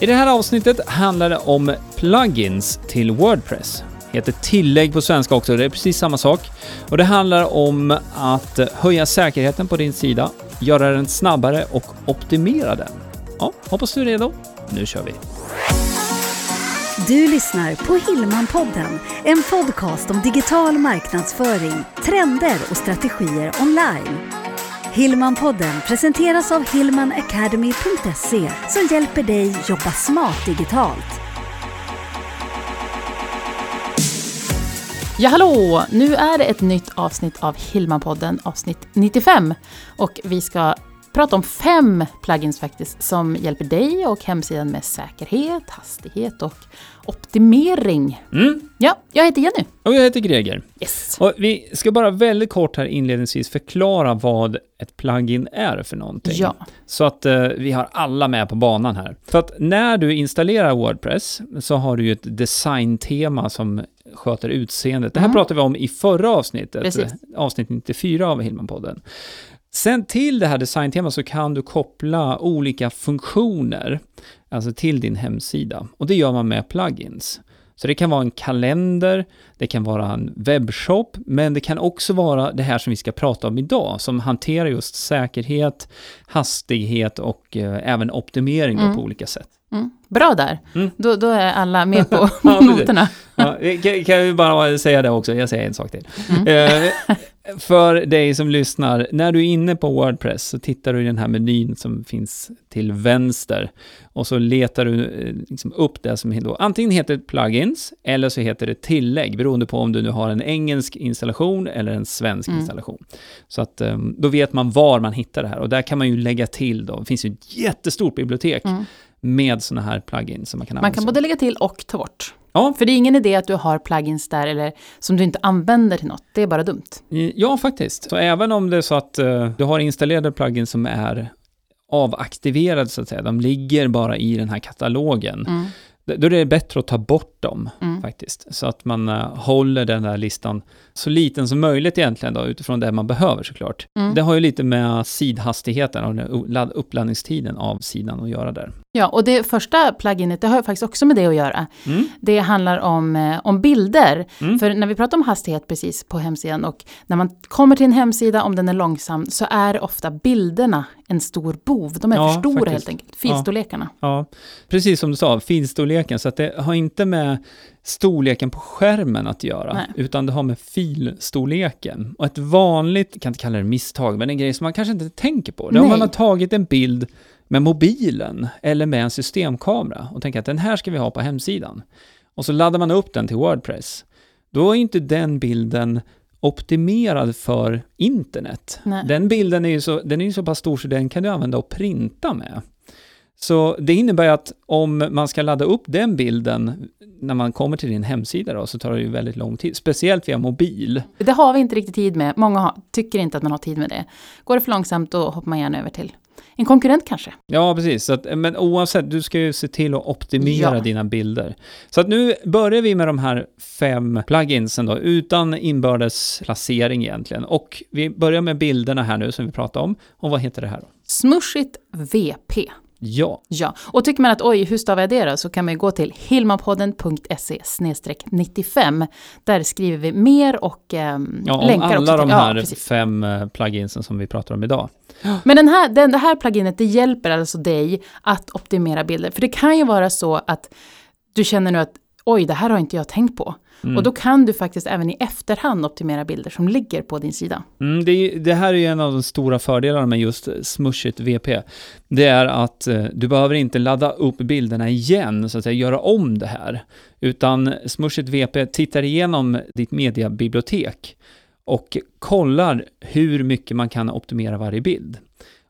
I det här avsnittet handlar det om plugins till Wordpress. Det Heter tillägg på svenska också, det är precis samma sak. Och det handlar om att höja säkerheten på din sida, göra den snabbare och optimera den. Ja, hoppas du är redo. Nu kör vi! Du lyssnar på Hillmanpodden, en podcast om digital marknadsföring, trender och strategier online. Hillmanpodden presenteras av hillmanacademy.se som hjälper dig jobba smart digitalt. Ja, hallå! Nu är det ett nytt avsnitt av Hillmanpodden, avsnitt 95. Och vi ska prata om fem plugins faktiskt som hjälper dig och hemsidan med säkerhet, hastighet och optimering. Mm. Ja, jag heter Jenny. Och jag heter Greger. Yes. Och vi ska bara väldigt kort här inledningsvis förklara vad ett plugin är för någonting. Ja. Så att eh, vi har alla med på banan här. För att när du installerar Wordpress så har du ju ett designtema som sköter utseendet. Det här Mm. pratade vi om i förra avsnittet, Precis. eh, avsnitt 94 av Hillmanpodden. Sen till det här designtemat så kan du koppla olika funktioner, alltså till din hemsida. Och det gör man med plugins. Så det kan vara en kalender, det kan vara en webbshop, men det kan också vara det här som vi ska prata om idag, som hanterar just säkerhet, hastighet och eh, även optimering Mm. på olika sätt. Mm. Bra där. Mm. Då, då är alla med på Ja, noterna. Ja, vi kan, kan ju bara säga det också, jag säger en sak till. Mm. Eh, för dig som lyssnar, när du är inne på Wordpress så tittar du i den här menyn som finns till vänster och så letar du eh, liksom upp det som då antingen heter plugins eller så heter det tillägg beroende på om du nu har en engelsk installation eller en svensk Mm. installation. Så att eh, då vet man var man hittar det här och där kan man ju lägga till då, det finns ju ett jättestort bibliotek Mm. med sådana här plugins som man kan Man använda. kan sig av. både lägga till och ta bort. Ja. För det är ingen idé att du har plugins där eller som du inte använder till något. Det är bara dumt. Ja, faktiskt. Så även om det är så att eh, du har installerade plugins som är avaktiverade, så att säga, de ligger bara i den här katalogen, Mm. då är det bättre att ta bort dem, Mm. faktiskt. Så att man eh, håller den där listan så liten som möjligt egentligen då, utifrån det man behöver såklart. Mm. Det har ju lite med sidhastigheten och den ladd- uppladdningstiden av sidan att göra där. Ja, och det första pluginet, det har faktiskt också med det att göra. Mm. Det handlar om, eh, om bilder. Mm. För när vi pratar om hastighet precis på hemsidan och när man kommer till en hemsida, om den är långsam, så är ofta bilderna en stor bov. De är Ja, för stora faktiskt. helt enkelt, filstorlekarna. Ja, precis som du sa, filstorleken, så att det har inte med storleken på skärmen att göra, Nej. utan det har med filstorleken. Och ett vanligt, jag kan inte kalla det misstag, men en grej som man kanske inte tänker på, det är om man har tagit en bild med mobilen eller med en systemkamera och tänker att den här ska vi ha på hemsidan. Och så laddar man upp den till Wordpress. Då är inte den bilden optimerad för internet. Nej. Den bilden är ju så, den är ju så pass stor så den kan du använda och printa med. Så det innebär att om man ska ladda upp den bilden när man kommer till din hemsida då, så tar det ju väldigt lång tid, speciellt via mobil. Det har vi inte riktigt tid med. Många har, tycker inte att man har tid med det. Går det för långsamt, då hoppar man gärna över till en konkurrent kanske. Ja, precis. Så att, men oavsett, du ska ju se till att optimera Ja. dina bilder. Så att nu börjar vi med de här fem pluginsen då, utan inbördes placering egentligen. Och vi börjar med bilderna här nu som vi pratade om. Och vad heter det här då? Smushigt VP. Ja, Ja, och tycker man att oj, hur stavar jag det då? Så kan man ju gå till hilmapodden.se 95. Där skriver vi mer och ehm, ja länkar alla också de till, här ja, fem eh, pluginsen som vi pratar om idag. Men den här, den, det här pluginet, det hjälper alltså dig att optimera bilder. För det kan ju vara så att du känner nu att oj, det här har inte jag tänkt på. Mm. Och då kan du faktiskt även i efterhand optimera bilder som ligger på din sida. Mm, det, det här är ju en av de stora fördelarna med just eh, Smushigt VP. Det är att eh, du behöver inte ladda upp bilderna igen, så att säga, göra om det här. Utan Smushigt VP tittar igenom ditt mediabibliotek och kollar hur mycket man kan optimera varje bild.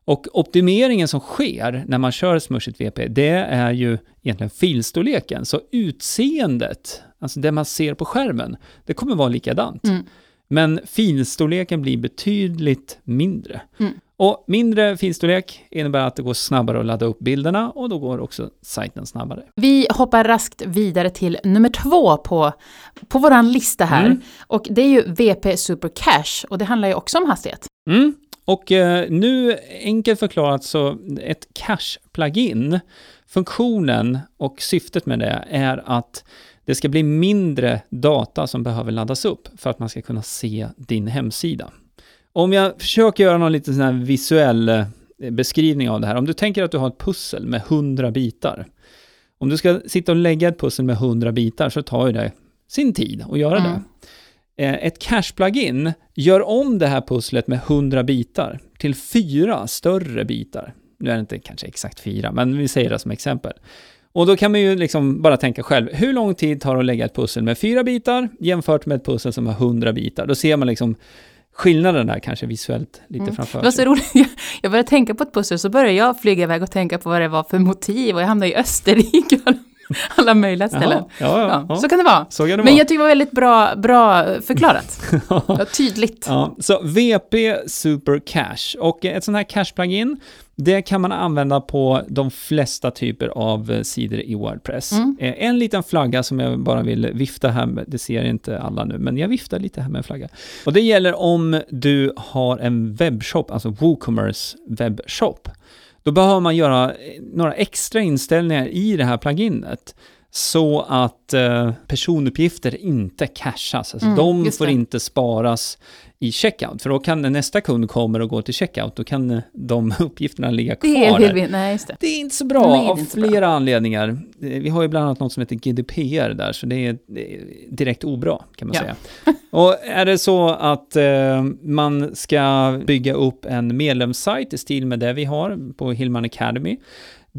Och optimeringen som sker när man kör Smushigt VP, det är ju egentligen filstorleken. Så utseendet, alltså det man ser på skärmen, det kommer vara likadant. Mm. Men filstorleken blir betydligt mindre. Mm. Och mindre filstorlek innebär att det går snabbare att ladda upp bilderna och då går också sajten snabbare. Vi hoppar raskt vidare till nummer två på, på våran lista här. Mm. Och det är ju VP Super Cache och det handlar ju också om hastighet. Mm. Och eh, nu, enkelt förklarat, så ett cache-plugin Funktionen och syftet med det är att det ska bli mindre data som behöver laddas upp för att man ska kunna se din hemsida. Om jag försöker göra någon liten sån här visuell eh, beskrivning av det här. Om du tänker att du har ett pussel med 100 bitar. Om du ska sitta och lägga ett pussel med 100 bitar så tar ju det sin tid att göra Mm. det. Eh, Ett cache-plugin gör om det här pusslet med 100 bitar till fyra större bitar. Nu är det inte kanske exakt fyra, men vi säger det som exempel. Och då kan man ju liksom bara tänka själv, hur lång tid tar det att lägga ett pussel med fyra bitar jämfört med ett pussel som har 100 bitar? Då ser man liksom skillnaden där kanske visuellt lite Mm. framför Det var så sig. roligt, jag började tänka på ett pussel så började jag flyga iväg och tänka på vad det var för motiv och jag hamnade i Österrike alla- möjliga ställen. Jaha, ja, ja, Ja. Så kan det vara. Kan det Men vara. jag tycker det var väldigt bra, bra förklarat. Tydligt. Så VP Super Cache och ett sånt här cache-plugin, det kan man använda på de flesta typer av eh, sidor i Wordpress. Mm. Eh, En liten flagga som jag bara vill vifta här med, det ser inte alla nu, men jag viftar lite här med en flagga. Och det gäller om du har en webbshop, alltså WooCommerce webbshop. Då behöver man göra eh, några extra inställningar i det här pluginet så att eh, personuppgifter inte cashas. Alltså Mm, de får det. inte sparas i checkout, för då kan nästa kund kommer och går till checkout, då kan eh, de uppgifterna ligga kvar Det vi, nej det. Det är inte så bra Nej, det av så bra. flera anledningar. Eh, Vi har ju bland annat något som heter GDPR där, så det är, det är direkt obra kan man Ja. säga. Och är det så att eh, man ska bygga upp en medlemssajt i stil med det vi har på Hillman Academy,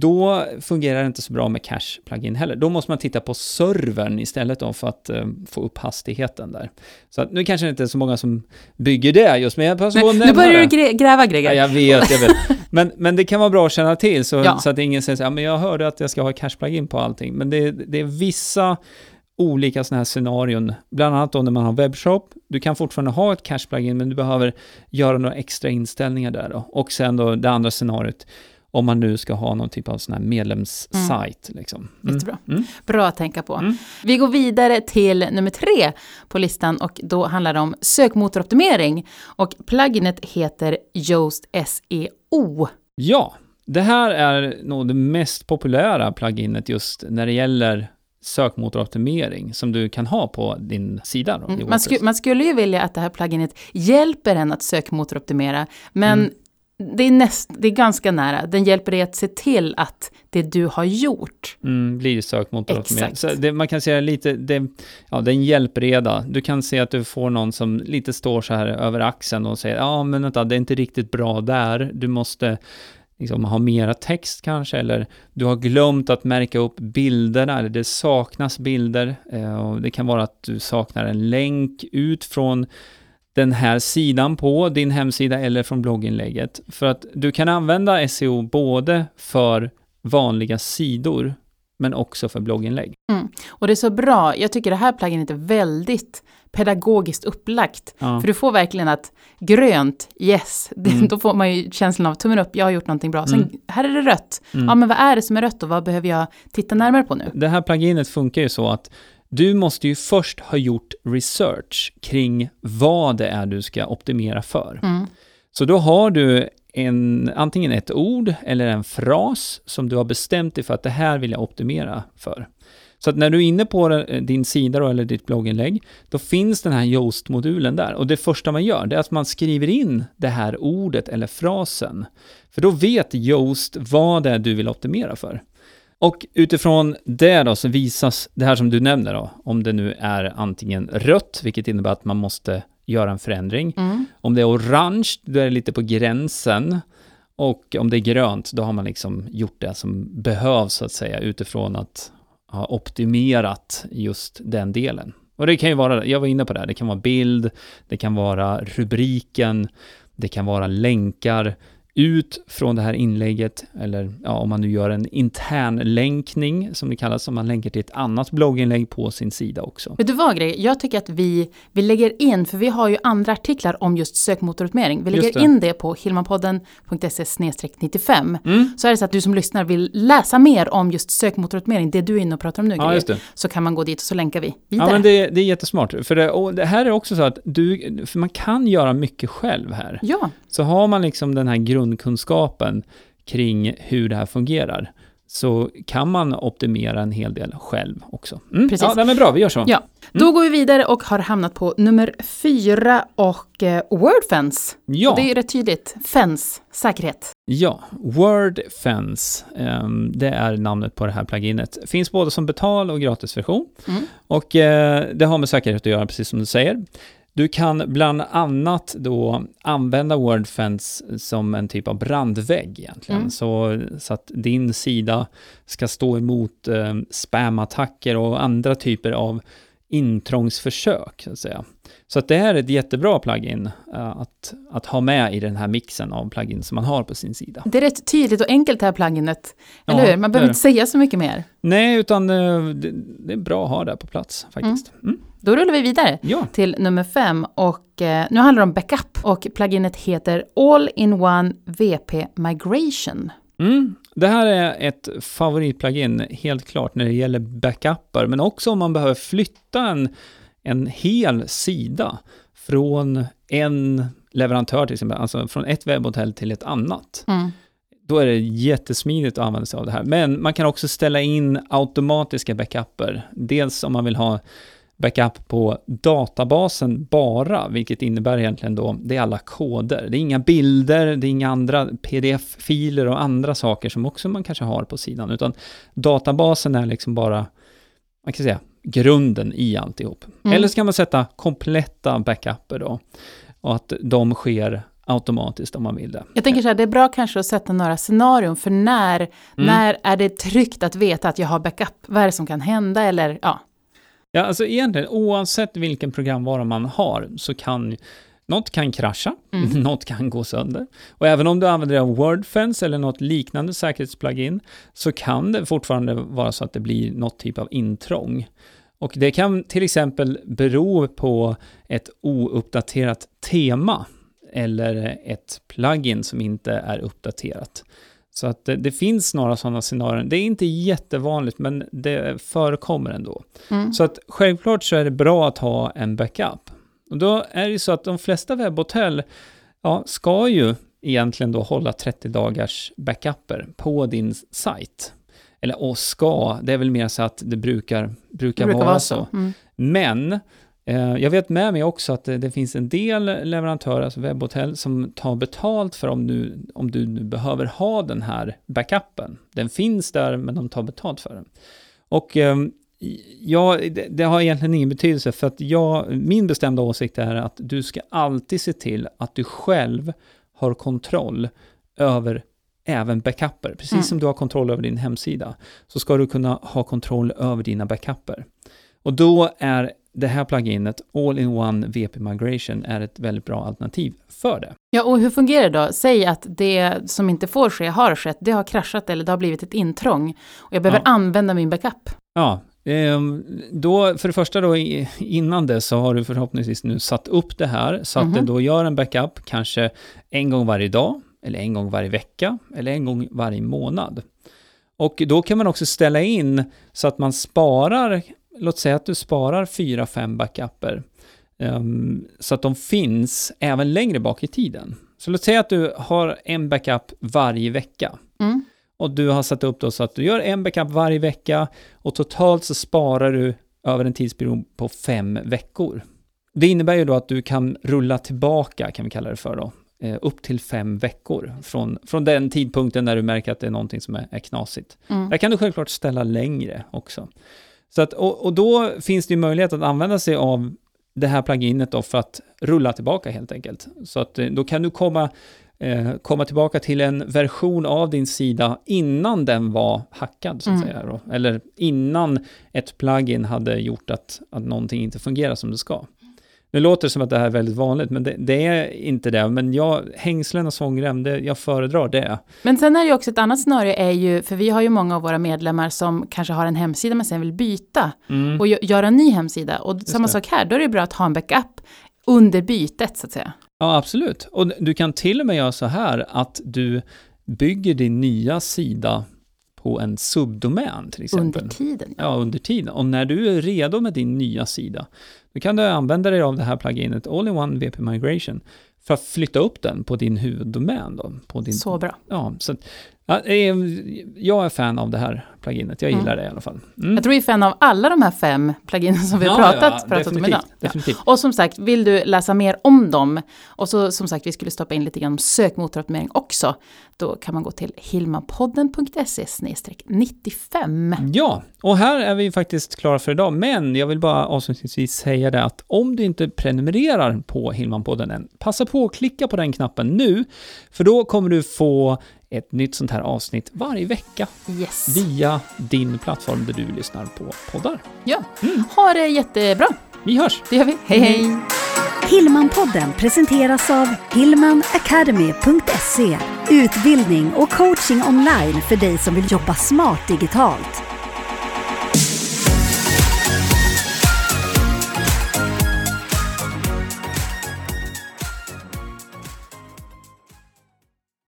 då fungerar det inte så bra med cache-plugin heller. Då måste man titta på servern istället då för att eh, få upp hastigheten där. Så att, nu kanske det inte är så många som bygger det just, men jag passar på att Men, nu nämna börjar det. du grä- gräva Ja, Greger. jag vet, jag vet. Men, men det kan vara bra att känna till så, Ja. så att ingen säger så här, men jag hörde att jag ska ha cache-plugin på allting. Men det, det är vissa olika sådana här scenarion, bland annat då när man har webbshop. Du kan fortfarande ha ett cache-plugin, men du behöver göra några extra inställningar där då. Och sen då det andra scenariot, om man nu ska ha någon typ av sån här medlemssajt. Liksom. Mm. Jättebra. Mm. Bra att tänka på. Mm. Vi går vidare till nummer tre på listan och då handlar det om sökmotoroptimering. Och pluginet heter Yoast SEO. Ja, det här är nog det mest populära pluginet just när det gäller sökmotoroptimering som du kan ha på din sida. Då, Mm. Man, sku, man skulle ju vilja att det här pluginet hjälper en att sökmotoroptimera, men Mm. Det, är näst, det är ganska nära. Den hjälper dig att se till att det du har gjort Mm, blir sökmotoroptimering. Exakt. Så det, man kan säga lite, det, ja, det är en hjälpreda. Du kan se att du får någon som lite står så här över axeln och säger, ja men vänta, det är inte riktigt bra där. Du måste liksom ha mera text kanske, eller du har glömt att märka upp bilderna, eller det saknas bilder. Eh, och det kan vara att du saknar en länk ut från den här sidan på din hemsida eller från blogginlägget. För att du kan använda SEO både för vanliga sidor, men också för blogginlägg. Och det är så bra, jag tycker det här pluginet är väldigt pedagogiskt upplagt. Ja. För du får verkligen att grönt, yes, det, Mm. då får man ju känslan av tummen upp, jag har gjort någonting bra. Sen Mm. här är det rött, Mm. ja men vad är det som är rött och vad behöver jag titta närmare på nu? Det här pluginet funkar ju så att du måste ju först ha gjort research kring vad det är du ska optimera för. Mm. Så då har du en, antingen ett ord eller en fras som du har bestämt dig för att det här vill jag optimera för. Så att när du är inne på eh, din sida då, eller ditt blogginlägg, då finns den här Yoast-modulen där. Och det första man gör, det är att man skriver in det här ordet eller frasen. För då vet Yoast vad det är du vill optimera för. Och utifrån det då så visas det här som du nämner då, om det nu är antingen rött, vilket innebär att man måste göra en förändring. Mm. Om det är orange, då är det lite på gränsen. Och om det är grönt, då har man liksom gjort det som behövs så att säga utifrån att ha optimerat just den delen. Och det kan ju vara, jag var inne på det här, det kan vara bild, det kan vara rubriken, det kan vara länkar ut från det här inlägget, eller ja, om man nu gör en intern länkning, som det kallas, om man länkar till ett annat blogginlägg på sin sida också. Vet du vad Greg, jag tycker att vi, vi lägger in, för vi har ju andra artiklar om just sökmotoroptimering. Vi lägger det. in det på hilmanpodden.se 95. Mm. Så är det så att du som lyssnar vill läsa mer om just sökmotoroptimering, det du är inne och pratar om nu Ja, Greg, så kan man gå dit och så länkar vi vidare. Ja, men det, det är jättesmart. För det, det här är också så att du, för man kan göra mycket själv här. Ja, Så har man liksom den här grundkunskapen kring hur det här fungerar, så kan man optimera en hel del själv också. Mm. Precis. Ja, men bra, vi gör så. Ja. Då går vi vidare och har hamnat på nummer fyra och eh, WordFence. Ja. Och det är rätt tydligt. Fence, säkerhet. Ja, WordFence, um, det är namnet på det här pluginet. Finns både som betal och gratisversion. Mm. Och eh, det har med säkerhet att göra, precis som du säger. Du kan bland annat då använda WordFence som en typ av brandvägg egentligen. Mm. Så, så att din sida ska stå emot eh, spamattacker och andra typer av intrångsförsök, så att säga. Så att det här är ett jättebra plugin eh, att, att ha med i den här mixen av plugins som man har på sin sida. Det är rätt tydligt och enkelt det här pluginet. Eller Ja, hur? Man behöver inte säga så mycket mer. Nej, utan eh, det, det är bra att ha det på plats faktiskt. Mm. Då rullar vi vidare Ja, till nummer fem och eh, nu handlar det om backup och pluginet heter All-in-One VP Migration. Mm. Det här är ett favoritplugin, helt klart, när det gäller backuper, men också om man behöver flytta en, en hel sida från en leverantör till exempel, alltså från ett webbhotell till ett annat. Mm. Då är det jättesmidigt att använda sig av det här. Men man kan också ställa in automatiska backuper. Dels om man vill ha backup på databasen bara, vilket innebär egentligen då, det är alla koder. Det är inga bilder, det är inga andra pdf-filer och andra saker som också man kanske har på sidan, utan databasen är liksom bara, man kan säga, grunden i alltihop. Mm. Eller så kan man sätta kompletta backuper då, och att de sker automatiskt om man vill det. Jag tänker så här, det är bra kanske att sätta några scenarion för när, när är det tryggt att veta att jag har backup? Vad är det som kan hända eller ja. Ja, alltså egentligen oavsett vilken programvara man har så kan något kan krascha, Mm. något kan gå sönder. Och även om du använder dig av WordFence eller något liknande säkerhetsplugin så kan det fortfarande vara så att det blir något typ av intrång. Och det kan till exempel bero på ett ouppdaterat tema eller ett plugin som inte är uppdaterat. Så att det, det finns några sådana scenarier. Det är inte jättevanligt, men det förekommer ändå. Mm. Så att självklart så är det bra att ha en backup. Och då är det ju så att de flesta webbhotell ja, ska ju egentligen då hålla 30 dagars backuper på din sajt. Eller och ska, det är väl mer så att det brukar, brukar, Det brukar vara, så. Mm. Men jag vet med mig också att det, finns en del leverantörer, alltså webbhotell, som tar betalt för om du, om du nu behöver ha den här backupen. Den finns där, men de tar betalt för den. Och ehm, ja, det, det har egentligen ingen betydelse, för att jag, min bestämda åsikt är att du ska alltid se till att du själv har kontroll över även backuper. Precis Mm. som du har kontroll över din hemsida, så ska du kunna ha kontroll över dina backuper. Och då är det här pluginet, All-in-One VP Migration, är ett väldigt bra alternativ för det. Ja, och hur fungerar det då? Säg att det som inte får ske har skett, det har kraschat eller det har blivit ett intrång och jag behöver Ja. använda min backup. Ja, ehm, då för det första då innan det så har du förhoppningsvis nu satt upp det här så att Mhm. det då gör en backup kanske en gång varje dag eller en gång varje vecka eller en gång varje månad. Och då kan man också ställa in så att man sparar, låt säga att du sparar fyra, fem backuper ehm, så att de finns även längre bak i tiden. Så låt säga att du har en backup varje vecka. Mm. Och du har satt upp då så att du gör en backup varje vecka och totalt så sparar du över en tidsperiod på fem veckor. Det innebär ju då att du kan rulla tillbaka, kan vi kalla det för då, eh, upp till fem veckor från, från den tidpunkten när du märker att det är någonting som är, är knasigt. Mm. Där kan du självklart ställa längre också. Så att, och, och då finns det ju möjlighet att använda sig av det här pluginet då för att rulla tillbaka helt enkelt. Så att eh, då kan du komma, eh, komma tillbaka till en version av din sida innan den var hackad, så att Mm. säga. Då. Eller innan ett plugin hade gjort att, att någonting inte fungerar som det ska. Nu låter det som att det här är väldigt vanligt, men det, det är inte det. Men jag, hängslen och svångrem, det, jag föredrar det. Men sen är det ju också ett annat scenario är ju, för vi har ju många av våra medlemmar som kanske har en hemsida men sen vill byta Mm. och gö- göra en ny hemsida. Och samma det. sak här, då är det bra att ha en backup under bytet så att säga. Ja, absolut. Och du kan till och med göra så här att du bygger din nya sida på en subdomän till exempel. Under tiden. Ja. Ja, under tiden. Och när du är redo med din nya sida, då kan du använda dig av det här pluginet All-in-One VP Migration för att flytta upp den på din huvuddomän. Då, på din, Så bra. Ja, så Ja, jag är fan av det här pluginet. Jag gillar det i alla fall. Mm. Jag tror vi är fan av alla de här fem pluginen som vi har Ja, pratat, ja, pratat om definitivt, idag. Ja. Och som sagt, vill du läsa mer om dem, och så som sagt, vi skulle stoppa in lite grann om sökmotoroptimering också, då kan man gå till hilmapodden.se 95. Ja, och här är vi faktiskt klara för idag, men jag vill bara avslutningsvis säga det att om du inte prenumererar på Hillmanpodden än, passa på att klicka på den knappen nu, för då kommer du få ett nytt sånt här avsnitt varje vecka Yes. via din plattform där du lyssnar på poddar. Ja, ha det jättebra. Vi hörs! Det gör vi. Hej hej! Hillmanpodden presenteras av hillmanacademy.se Utbildning och coaching online för dig som vill jobba smart digitalt.